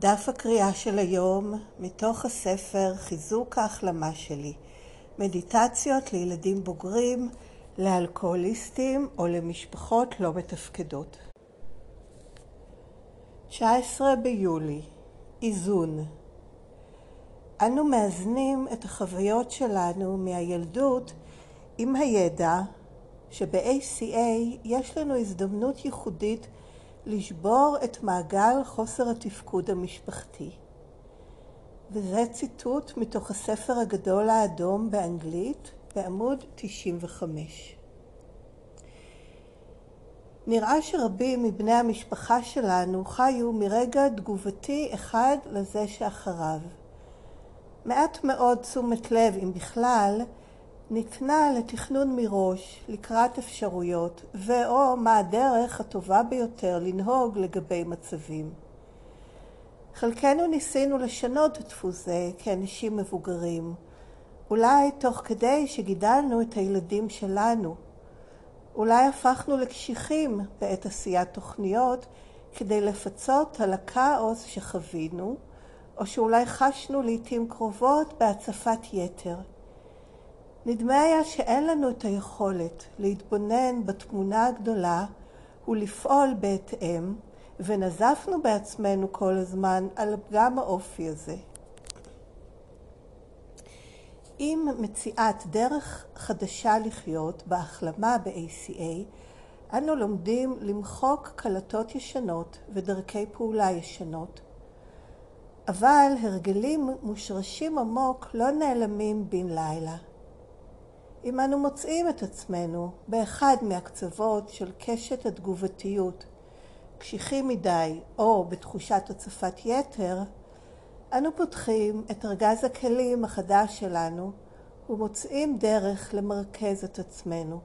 דף הקריאה של היום מתוך הספר חיזוק ההחלמה שלי מדיטציות לילדים בוגרים, לאלכוהוליסטים או למשפחות לא מתפקדות. 19 ביולי איזון אנו מאזנים את החוויות שלנו מהילדות עם הידע שב-ACA יש לנו הזדמנות ייחודית לשבור את מעגל חוסר התפקוד המשפחתי. וזה ציטוט מתוך הספר הגדול האדום באנגלית בעמוד 95. נראה שרבים מבני המשפחה שלנו חיו מרגע תגובתי אחד לזה שאחריו. מעט מאוד תשומת לב, אם בכלל, ניתנה לתכנון מראש לקראת אפשרויות ו/או מה הדרך הטובה ביותר לנהוג לגבי מצבים. חלקנו ניסינו לשנות דפוס זה כאנשים מבוגרים, אולי תוך כדי שגידלנו את הילדים שלנו. אולי הפכנו לקשיחים בעת עשיית תוכניות כדי לפצות על הכאוס שחווינו, או שאולי חשנו לעתים קרובות בהצפת יתר. נדמה היה שאין לנו את היכולת להתבונן בתמונה הגדולה ולפעול בהתאם, ונזפנו בעצמנו כל הזמן על פגם האופי הזה. עם מציאת דרך חדשה לחיות בהחלמה ב-ACA, אנו לומדים למחוק קלטות ישנות ודרכי פעולה ישנות. אבל הרגלים מושרשים עמוק לא נעלמים בן לילה. אם אנו מוצאים את עצמנו באחד מהקצוות של קשת התגובתיות, קשיחים מדי או בתחושת הצפת יתר, אנו פותחים את ארגז הכלים החדש שלנו ומוצאים דרך למרכז את עצמנו,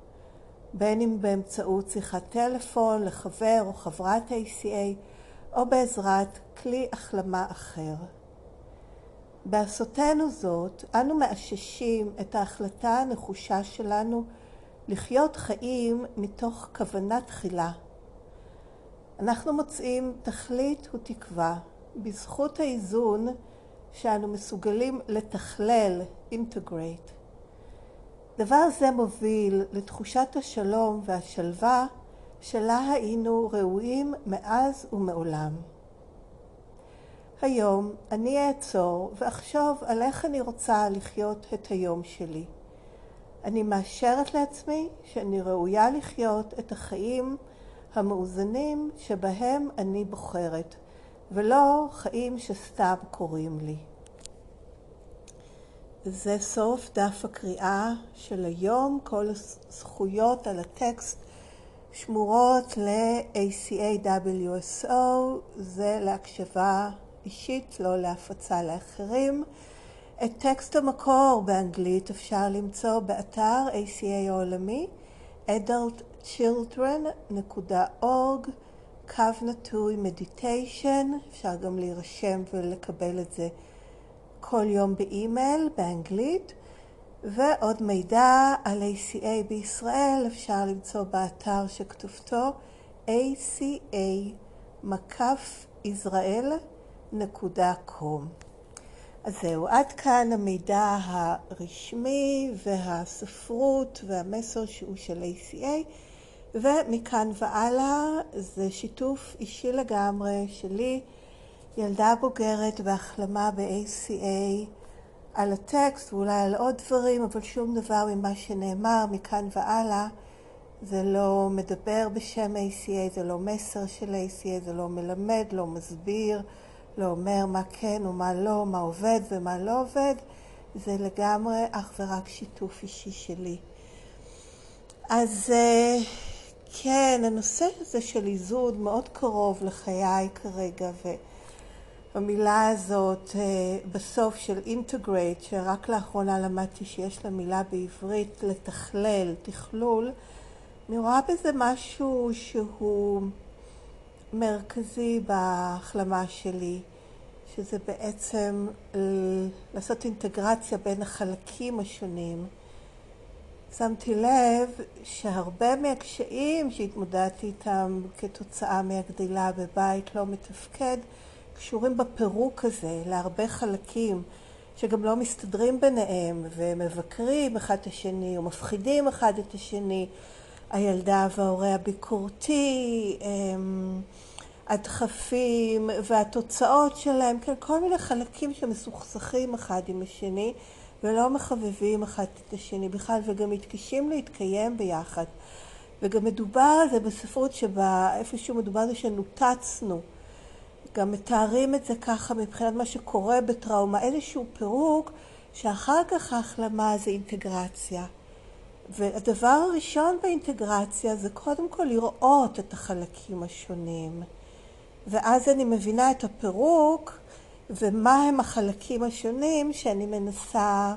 בין אם באמצעות שיחת טלפון לחבר או חברת ACA או בעזרת כלי החלמה אחר. בעשותנו זאת, אנו מאששים את ההחלטה הנחושה שלנו לחיות חיים מתוך כוונה תחילה. אנחנו מוצאים תכלית ותקווה בזכות האיזון שאנו מסוגלים לתכלל, integrate. דבר זה מוביל לתחושת השלום והשלווה שלה היינו ראויים מאז ומעולם. היום אני אעצור ואחשוב על איך אני רוצה לחיות את היום שלי. אני מאשרת לעצמי שאני ראויה לחיות את החיים המאוזנים שבהם אני בוחרת, ולא חיים שסתם קורים לי. זה סוף דף הקריאה של היום. כל הזכויות על הטקסט שמורות ל-ACA-WSO, זה להקשבה אישית, לא להפצה לאחרים. את טקסט המקור באנגלית אפשר למצוא באתר ACA העולמי, adultchildren.org, קו נטוי מדיטיישן, אפשר גם להירשם ולקבל את זה כל יום באימייל באנגלית, ועוד מידע על ACA בישראל אפשר למצוא באתר שכתובתו ACA מקף ישראל www.ecom. אז זהו, עד כאן המידע הרשמי והספרות והמסר שהוא של ACA, ומכאן והלאה זה שיתוף אישי לגמרי שלי, ילדה בוגרת בהחלמה ב-ACA, על הטקסט ואולי על עוד דברים, אבל שום דבר ממה שנאמר מכאן והלאה זה לא מדבר בשם ACA, זה לא מסר של ACA, זה לא מלמד, לא מסביר. לא אומר מה כן ומה לא, מה עובד ומה לא עובד, זה לגמרי אך ורק שיתוף אישי שלי. אז אה, כן, הנושא הזה של איזון מאוד קרוב לחיי כרגע, והמילה הזאת אה, בסוף של אינטגרייט, שרק לאחרונה למדתי שיש לה מילה בעברית לתכלל, תכלול, אני רואה בזה משהו שהוא מרכזי בהחלמה שלי, שזה בעצם לעשות אינטגרציה בין החלקים השונים. שמתי לב שהרבה מהקשיים שהתמודדתי איתם כתוצאה מהגדילה בבית לא מתפקד, קשורים בפירוק הזה להרבה חלקים שגם לא מסתדרים ביניהם ומבקרים אחד את השני או מפחידים אחד את השני, הילדה וההורה הביקורתי, אמ, הדחפים והתוצאות שלהם, כן, כל מיני חלקים שמסוכסכים אחד עם השני ולא מחבבים אחד את השני בכלל וגם מתקשים להתקיים ביחד. וגם מדובר על זה בספרות שבה איפשהו מדובר על זה שנותצנו. גם מתארים את זה ככה מבחינת מה שקורה בטראומה, איזשהו פירוק שאחר כך ההחלמה זה אינטגרציה. והדבר הראשון באינטגרציה זה קודם כל לראות את החלקים השונים. ואז אני מבינה את הפירוק ומה הם החלקים השונים שאני מנסה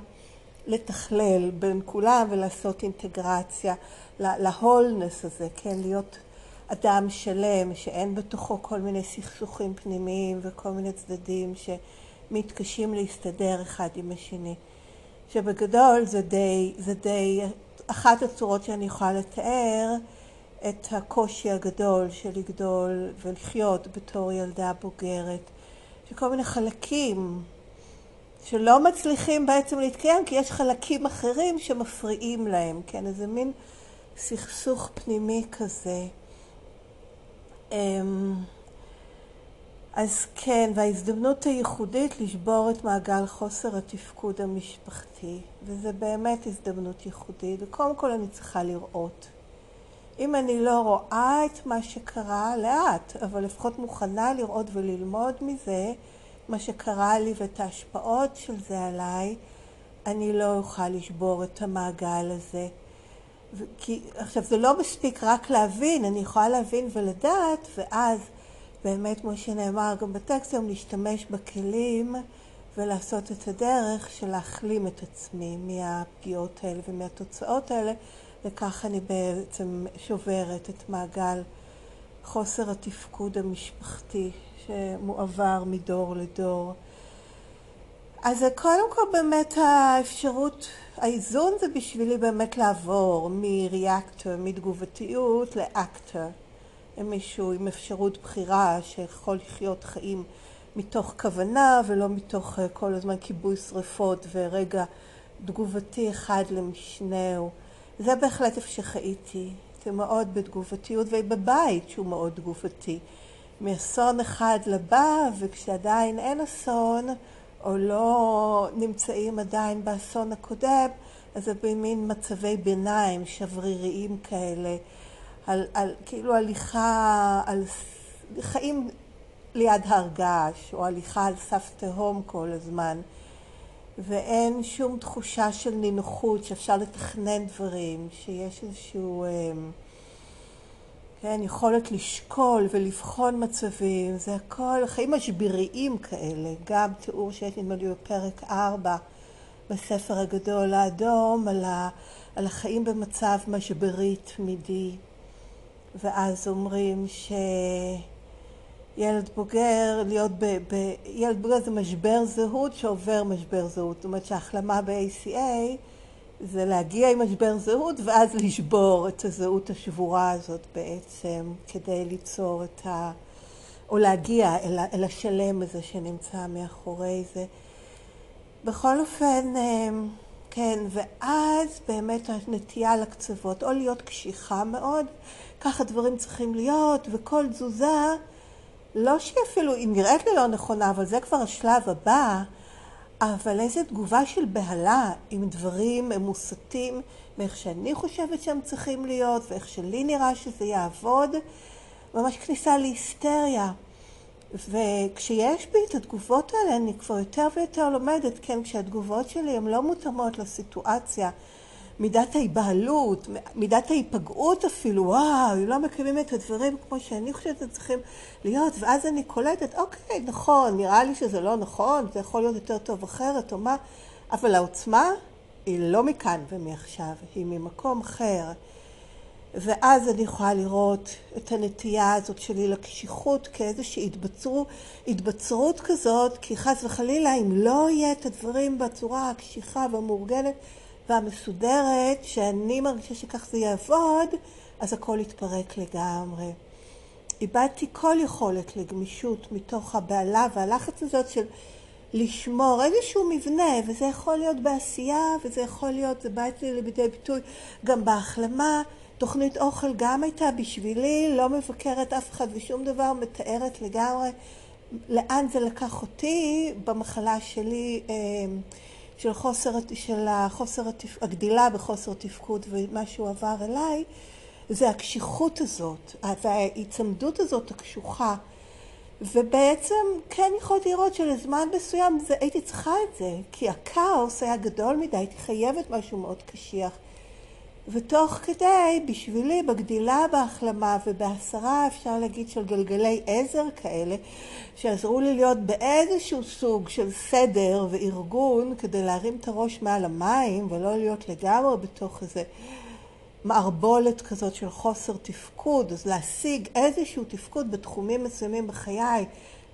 לתכלל בין כולם ולעשות אינטגרציה להולנס הזה, כן, להיות אדם שלם שאין בתוכו כל מיני סכסוכים פנימיים וכל מיני צדדים שמתקשים להסתדר אחד עם השני. שבגדול זה די, זה די אחת הצורות שאני יכולה לתאר את הקושי הגדול של לגדול ולחיות בתור ילדה בוגרת, שכל מיני חלקים שלא מצליחים בעצם להתקיים כי יש חלקים אחרים שמפריעים להם, כן, איזה מין סכסוך פנימי כזה. אמ, אז כן, וההזדמנות הייחודית לשבור את מעגל חוסר התפקוד המשפחתי, וזה באמת הזדמנות ייחודית, וקודם כל אני צריכה לראות. אם אני לא רואה את מה שקרה, לאט, אבל לפחות מוכנה לראות וללמוד מזה, מה שקרה לי ואת ההשפעות של זה עליי, אני לא אוכל לשבור את המעגל הזה. כי, עכשיו, זה לא מספיק רק להבין, אני יכולה להבין ולדעת, ואז באמת, כמו שנאמר גם בטקסט היום, להשתמש בכלים ולעשות את הדרך של להחלים את עצמי מהפגיעות האלה ומהתוצאות האלה, וככה אני בעצם שוברת את מעגל חוסר התפקוד המשפחתי שמועבר מדור לדור. אז קודם כל באמת האפשרות, האיזון זה בשבילי באמת לעבור מריאקטור, מתגובתיות לאקטור. מישהו עם אפשרות בחירה שיכול לחיות חיים מתוך כוונה ולא מתוך אה, כל הזמן כיבוי שריפות ורגע תגובתי אחד למשנהו. זה בהחלט איפה שחייתי. הייתי מאוד בתגובתיות ובבית שהוא מאוד תגובתי. מאסון אחד לבא וכשעדיין אין אסון או לא נמצאים עדיין באסון הקודם, אז זה במין מצבי ביניים שבריריים כאלה, על, על כאילו הליכה, על חיים ליד הר געש, או הליכה על סף תהום כל הזמן, ואין שום תחושה של נינוחות, שאפשר לתכנן דברים, שיש איזשהו... אמ, כן, יכולת לשקול ולבחון מצבים, זה הכל חיים משבריים כאלה, גם תיאור שיש נדמה לי בפרק 4 בספר הגדול האדום על, ה, על החיים במצב משברי תמידי, ואז אומרים שילד בוגר, להיות ב... ב ילד בוגר זה משבר זהות שעובר משבר זהות, זאת אומרת שההחלמה ב-ACA זה להגיע עם משבר זהות ואז לשבור את הזהות השבורה הזאת בעצם כדי ליצור את ה... או להגיע אל, אל השלם הזה שנמצא מאחורי זה. בכל אופן, אמ, כן, ואז באמת הנטייה לקצוות, או להיות קשיחה מאוד, ככה דברים צריכים להיות, וכל תזוזה, לא שהיא אפילו, היא נראית לי לא נכונה, אבל זה כבר השלב הבא, אבל איזו תגובה של בהלה עם דברים מוסתים מאיך שאני חושבת שהם צריכים להיות ואיך שלי נראה שזה יעבוד, ממש כניסה להיסטריה. וכשיש בי את התגובות האלה, אני כבר יותר ויותר לומדת, כן, כשהתגובות שלי הן לא מותאמות לסיטואציה, מידת ההיבהלות, מידת ההיפגעות אפילו, וואו, לא מקיימים את הדברים כמו שאני חושבת שהם צריכים להיות, ואז אני קולטת, אוקיי, נכון, נראה לי שזה לא נכון, זה יכול להיות יותר טוב אחרת או מה, אבל העוצמה היא לא מכאן ומעכשיו, היא ממקום אחר. ואז אני יכולה לראות את הנטייה הזאת שלי לקשיחות כאיזושהי התבצרות, התבצרות כזאת, כי חס וחלילה אם לא יהיה את הדברים בצורה הקשיחה והמאורגנת והמסודרת, שאני מרגישה שכך זה יעבוד, אז הכל יתפרק לגמרי. איבדתי כל יכולת לגמישות מתוך הבהלה והלחץ הזאת של לשמור איזשהו מבנה, וזה יכול להיות בעשייה, וזה יכול להיות, זה בא אצלי לידי ביטוי גם בהחלמה. תוכנית אוכל גם הייתה בשבילי, לא מבקרת אף אחד ושום דבר, מתארת לגמרי לאן זה לקח אותי במחלה שלי של חוסר, של החוסר, הגדילה בחוסר תפקוד ומה שהוא עבר אליי, זה הקשיחות הזאת וההיצמדות הזאת הקשוחה. ובעצם כן יכולתי לראות שלזמן מסוים זה, הייתי צריכה את זה, כי הכאוס היה גדול מדי, הייתי חייבת משהו מאוד קשיח. ותוך כדי, בשבילי, בגדילה, בהחלמה ובהסרה, אפשר להגיד, של גלגלי עזר כאלה, שעזרו לי להיות באיזשהו סוג של סדר וארגון כדי להרים את הראש מעל המים ולא להיות לגמרי בתוך איזה מערבולת כזאת של חוסר תפקוד, אז להשיג איזשהו תפקוד בתחומים מסוימים בחיי,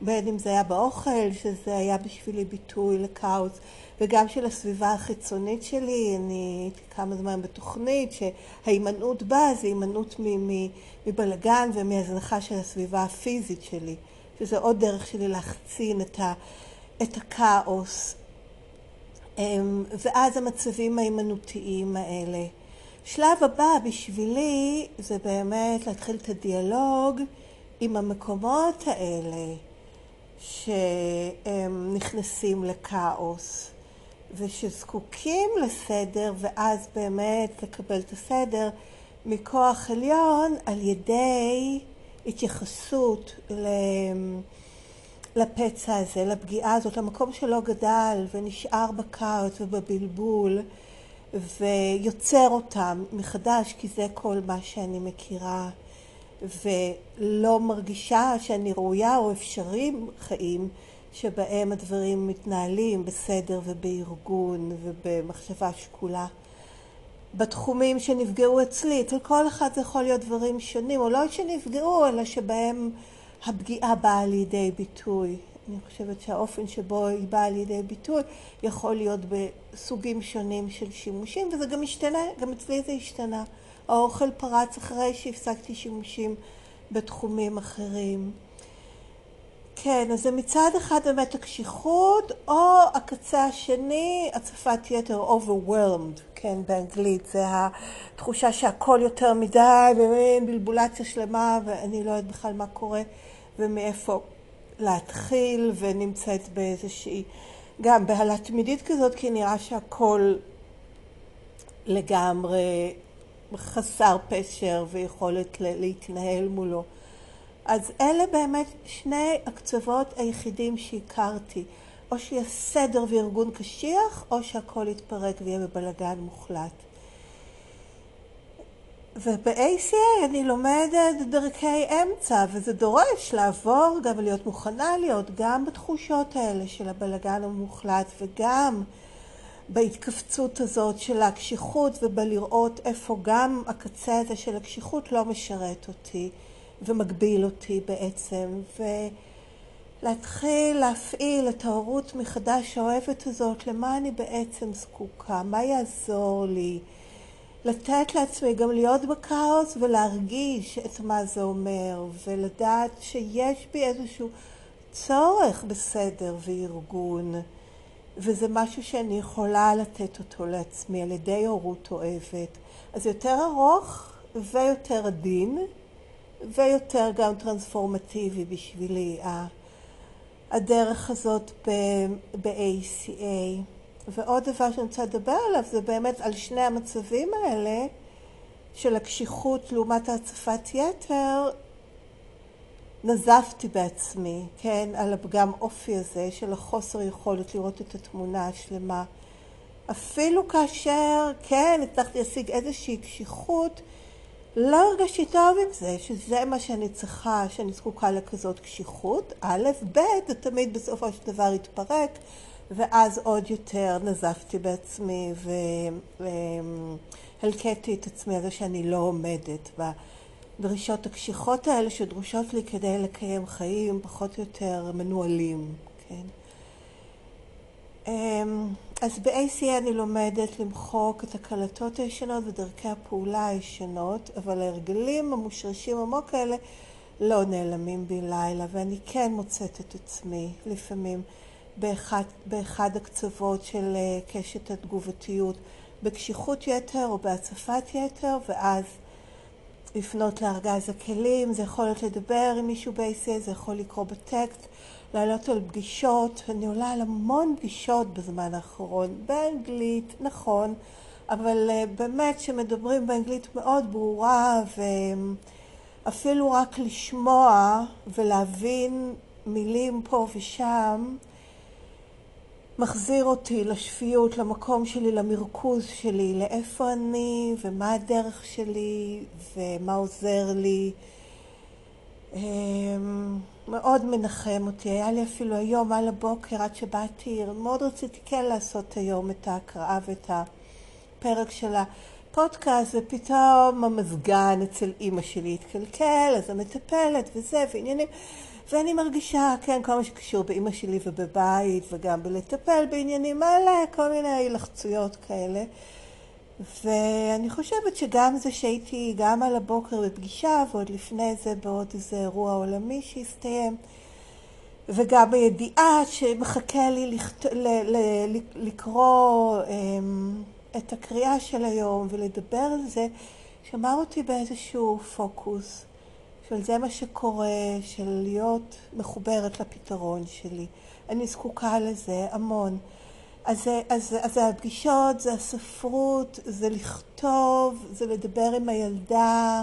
בין אם זה היה באוכל, שזה היה בשבילי ביטוי לכאוס, וגם של הסביבה החיצונית שלי, אני הייתי כמה זמן בתוכנית שההימנעות בה זה הימנעות מבלגן ומהזנחה של הסביבה הפיזית שלי, שזה עוד דרך שלי להחצין את, ה, את הכאוס. אמ, ואז המצבים ההימנעותיים האלה. שלב הבא בשבילי זה באמת להתחיל את הדיאלוג עם המקומות האלה שהם נכנסים לכאוס ושזקוקים לסדר ואז באמת לקבל את הסדר מכוח עליון על ידי התייחסות לפצע הזה, לפגיעה הזאת, למקום שלא גדל ונשאר בכאוס ובבלבול ויוצר אותם מחדש, כי זה כל מה שאני מכירה, ולא מרגישה שאני ראויה או אפשרים חיים שבהם הדברים מתנהלים בסדר ובארגון ובמחשבה שקולה. בתחומים שנפגעו אצלי, אצל כל אחד זה יכול להיות דברים שונים, או לא שנפגעו, אלא שבהם הפגיעה באה לידי ביטוי. אני חושבת שהאופן שבו היא באה לידי ביטוי יכול להיות בסוגים שונים של שימושים, וזה גם משתנה, גם אצלי זה השתנה. האוכל פרץ אחרי שהפסקתי שימושים בתחומים אחרים. כן, אז זה מצד אחד באמת הקשיחות, או הקצה השני, הצפת יתר, overwhelmed, כן, באנגלית, זה התחושה שהכל יותר מדי, ומין בלבולציה שלמה, ואני לא יודעת בכלל מה קורה ומאיפה להתחיל, ונמצאת באיזושהי, גם בהלה תמידית כזאת, כי נראה שהכל לגמרי חסר פשר ויכולת להתנהל מולו. אז אלה באמת שני הקצוות היחידים שהכרתי. או שיהיה סדר וארגון קשיח, או שהכל יתפרק ויהיה בבלגן מוחלט. וב-ACA אני לומדת דרכי אמצע, וזה דורש לעבור, גם להיות מוכנה להיות גם בתחושות האלה של הבלגן המוחלט, וגם בהתכווצות הזאת של הקשיחות, ובלראות איפה גם הקצה הזה של הקשיחות לא משרת אותי, ומגביל אותי בעצם. ולהתחיל להפעיל את ההורות מחדש האוהבת הזאת, למה אני בעצם זקוקה, מה יעזור לי. לתת לעצמי גם להיות בכאוס ולהרגיש את מה זה אומר, ולדעת שיש בי איזשהו צורך בסדר וארגון, וזה משהו שאני יכולה לתת אותו לעצמי על ידי הורות אוהבת. אז יותר ארוך ויותר עדין, ויותר גם טרנספורמטיבי בשבילי, הדרך הזאת ב-ACA. ועוד דבר שאני רוצה לדבר עליו זה באמת על שני המצבים האלה של הקשיחות לעומת ההצפת יתר, נזפתי בעצמי, כן, על הפגם אופי הזה של החוסר יכולת לראות את התמונה השלמה. אפילו כאשר, כן, הצלחתי להשיג איזושהי קשיחות, לא הרגשתי טוב עם זה, שזה מה שאני צריכה, שאני זקוקה לכזאת קשיחות. א', ב', זה תמיד בסופו של דבר התפרק. ואז עוד יותר נזפתי בעצמי והלקטתי את עצמי על זה שאני לא עומדת בדרישות הקשיחות האלה שדרושות לי כדי לקיים חיים פחות או יותר מנוהלים, כן? אמ, אז ב-ACA אני לומדת למחוק את הקלטות הישנות ודרכי הפעולה הישנות, אבל ההרגלים המושרשים עמוק האלה לא נעלמים בי לילה, ואני כן מוצאת את עצמי לפעמים באחד, באחד הקצוות של אה, קשת התגובתיות, בקשיחות יתר או בהצפת יתר, ואז לפנות לארגז הכלים, זה יכול להיות לדבר עם מישהו ב-ACA, זה יכול לקרוא בטקסט, לעלות על פגישות, אני עולה על המון פגישות בזמן האחרון, באנגלית, נכון, אבל uh, באמת שמדברים באנגלית מאוד ברורה ואפילו רק לשמוע ולהבין מילים פה ושם מחזיר אותי לשפיות, למקום שלי, למרכוז שלי, לאיפה אני ומה הדרך שלי ומה עוזר לי. אמ, מאוד מנחם אותי. היה לי אפילו היום על הבוקר עד שבאתי, מאוד רציתי כן לעשות היום את ההקראה ואת הפרק של הפודקאסט, ופתאום המזגן אצל אימא שלי התקלקל, אז המטפלת וזה, ועניינים. ואני מרגישה, כן, כל מה שקשור באימא שלי ובבית, וגם בלטפל בעניינים האלה, כל מיני לחצויות כאלה. ואני חושבת שגם זה שהייתי גם על הבוקר בפגישה, ועוד לפני זה בעוד איזה אירוע עולמי שהסתיים, וגם בידיעה שמחכה לי לכת... ל... ל... לקרוא אמ, את הקריאה של היום ולדבר על זה, שמר אותי באיזשהו פוקוס. של זה מה שקורה, של להיות מחוברת לפתרון שלי. אני זקוקה לזה המון. אז, אז, אז זה הפגישות, זה הספרות, זה לכתוב, זה לדבר עם הילדה,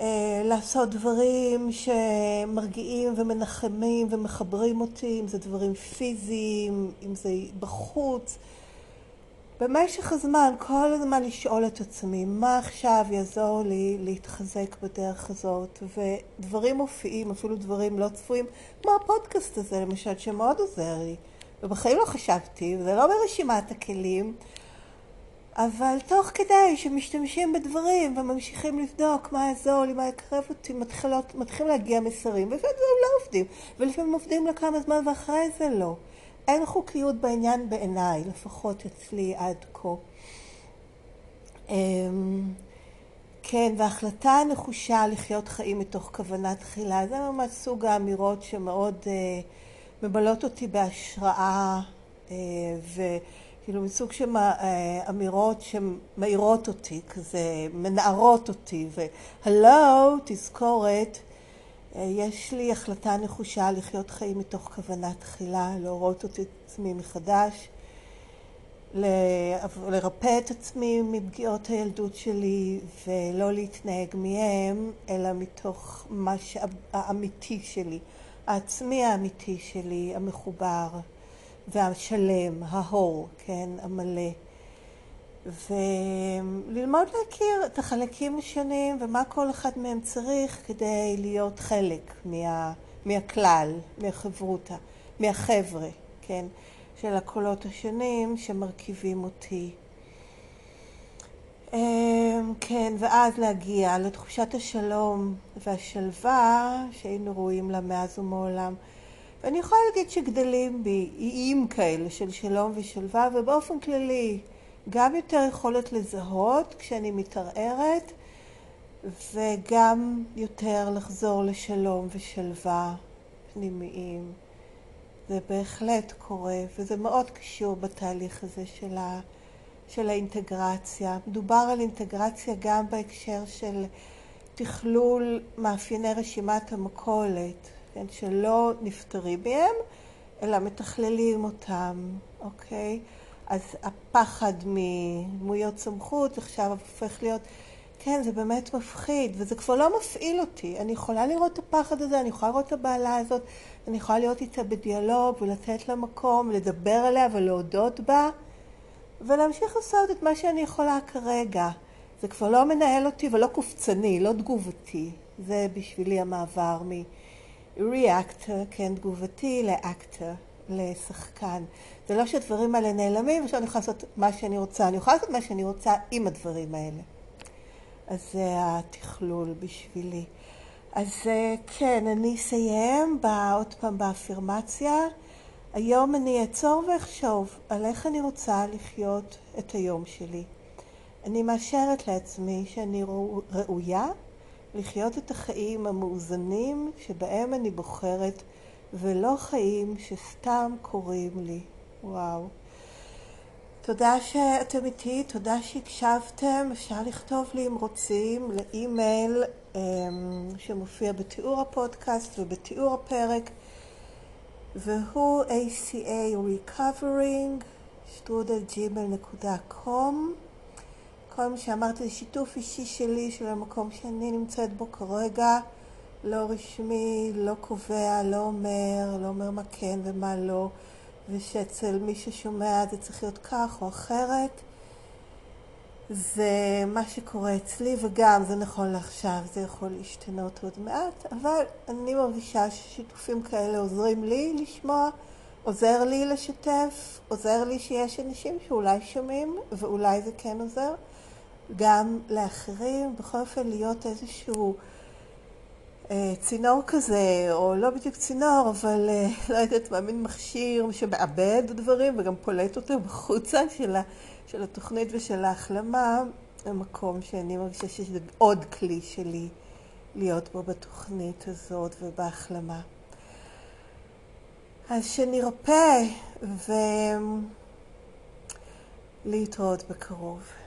אה, לעשות דברים שמרגיעים ומנחמים ומחברים אותי, אם זה דברים פיזיים, אם זה בחוץ. במשך הזמן, כל הזמן לשאול את עצמי, מה עכשיו יעזור לי להתחזק בדרך הזאת, ודברים מופיעים, אפילו דברים לא צפויים, כמו הפודקאסט הזה למשל, שמאוד עוזר לי, ובחיים לא חשבתי, וזה לא ברשימת הכלים, אבל תוך כדי שמשתמשים בדברים וממשיכים לבדוק מה יעזור לי, מה יקרב אותי, מתחילות, מתחילים להגיע מסרים, ולפעמים דברים לא עובדים, ולפעמים עובדים לכמה זמן ואחרי זה לא. אין חוקיות בעניין בעיניי, לפחות אצלי עד כה. אמ, כן, וההחלטה הנחושה לחיות חיים מתוך כוונה תחילה, זה ממש סוג האמירות שמאוד uh, ממלאות אותי בהשראה, uh, וכאילו מסוג של uh, אמירות שמאירות אותי, כזה מנערות אותי, והלו, תזכורת, יש לי החלטה נחושה לחיות חיים מתוך כוונה תחילה, להורות את עצמי מחדש, לרפא את עצמי מפגיעות הילדות שלי ולא להתנהג מהם, אלא מתוך מה שהאמיתי שלי, העצמי האמיתי שלי, המחובר והשלם, ההור, כן, המלא. וללמוד להכיר את החלקים השונים ומה כל אחד מהם צריך כדי להיות חלק מה, מהכלל, מהחברותה, מהחבר'ה, כן, של הקולות השונים שמרכיבים אותי. אמ, כן, ואז להגיע לתחושת השלום והשלווה שהיינו רואים לה מאז ומעולם. ואני יכולה להגיד שגדלים בי איים כאלה של שלום ושלווה, ובאופן כללי גם יותר יכולת לזהות כשאני מתערערת, וגם יותר לחזור לשלום ושלווה פנימיים. זה בהחלט קורה, וזה מאוד קשור בתהליך הזה של, ה, של האינטגרציה. מדובר על אינטגרציה גם בהקשר של תכלול מאפייני רשימת המכולת, כן, שלא נפטרים מהם, אלא מתכללים אותם, אוקיי? אז הפחד מדמויות סמכות עכשיו הופך להיות, כן, זה באמת מפחיד, וזה כבר לא מפעיל אותי. אני יכולה לראות את הפחד הזה, אני יכולה לראות את הבעלה הזאת, אני יכולה להיות איתה בדיאלוג ולתת לה מקום, לדבר עליה ולהודות בה, ולהמשיך לעשות את מה שאני יכולה כרגע. זה כבר לא מנהל אותי ולא קופצני, לא תגובתי. זה בשבילי המעבר מ-reactor, כן, תגובתי, לאקטר, לשחקן. זה לא שהדברים האלה נעלמים ושאני יכולה לעשות מה שאני רוצה. אני יכולה לעשות מה שאני רוצה עם הדברים האלה. אז זה התכלול בשבילי. אז אה, כן, אני אסיים עוד פעם באפירמציה. היום אני אעצור ואחשוב על איך אני רוצה לחיות את היום שלי. אני מאשרת לעצמי שאני ראויה לחיות את החיים המאוזנים שבהם אני בוחרת, ולא חיים שסתם קורים לי. וואו. תודה שאתם איתי, תודה שהקשבתם. אפשר לכתוב לי אם רוצים לאימייל אמ, שמופיע בתיאור הפודקאסט ובתיאור הפרק, והוא ACA Recovering, שטרודלג'ימל.com. כל מה שאמרתי זה שיתוף אישי שלי של המקום שאני נמצאת בו כרגע, לא רשמי, לא קובע, לא אומר, לא אומר מה כן ומה לא. ושאצל מי ששומע זה צריך להיות כך או אחרת. זה מה שקורה אצלי, וגם זה נכון לעכשיו, זה יכול להשתנות עוד מעט, אבל אני מרגישה ששיתופים כאלה עוזרים לי לשמוע, עוזר לי לשתף, עוזר לי שיש אנשים שאולי שומעים, ואולי זה כן עוזר, גם לאחרים, בכל אופן להיות איזשהו... אה, צינור כזה, או לא בדיוק צינור, אבל אה, לא יודעת מה, מין מכשיר שמעבד דברים וגם פולט אותם בחוצה של, ה, של התוכנית ושל ההחלמה, המקום שאני מרגישה שזה עוד כלי שלי להיות בו בתוכנית הזאת ובהחלמה. אז שנרפא ולהתראות בקרוב.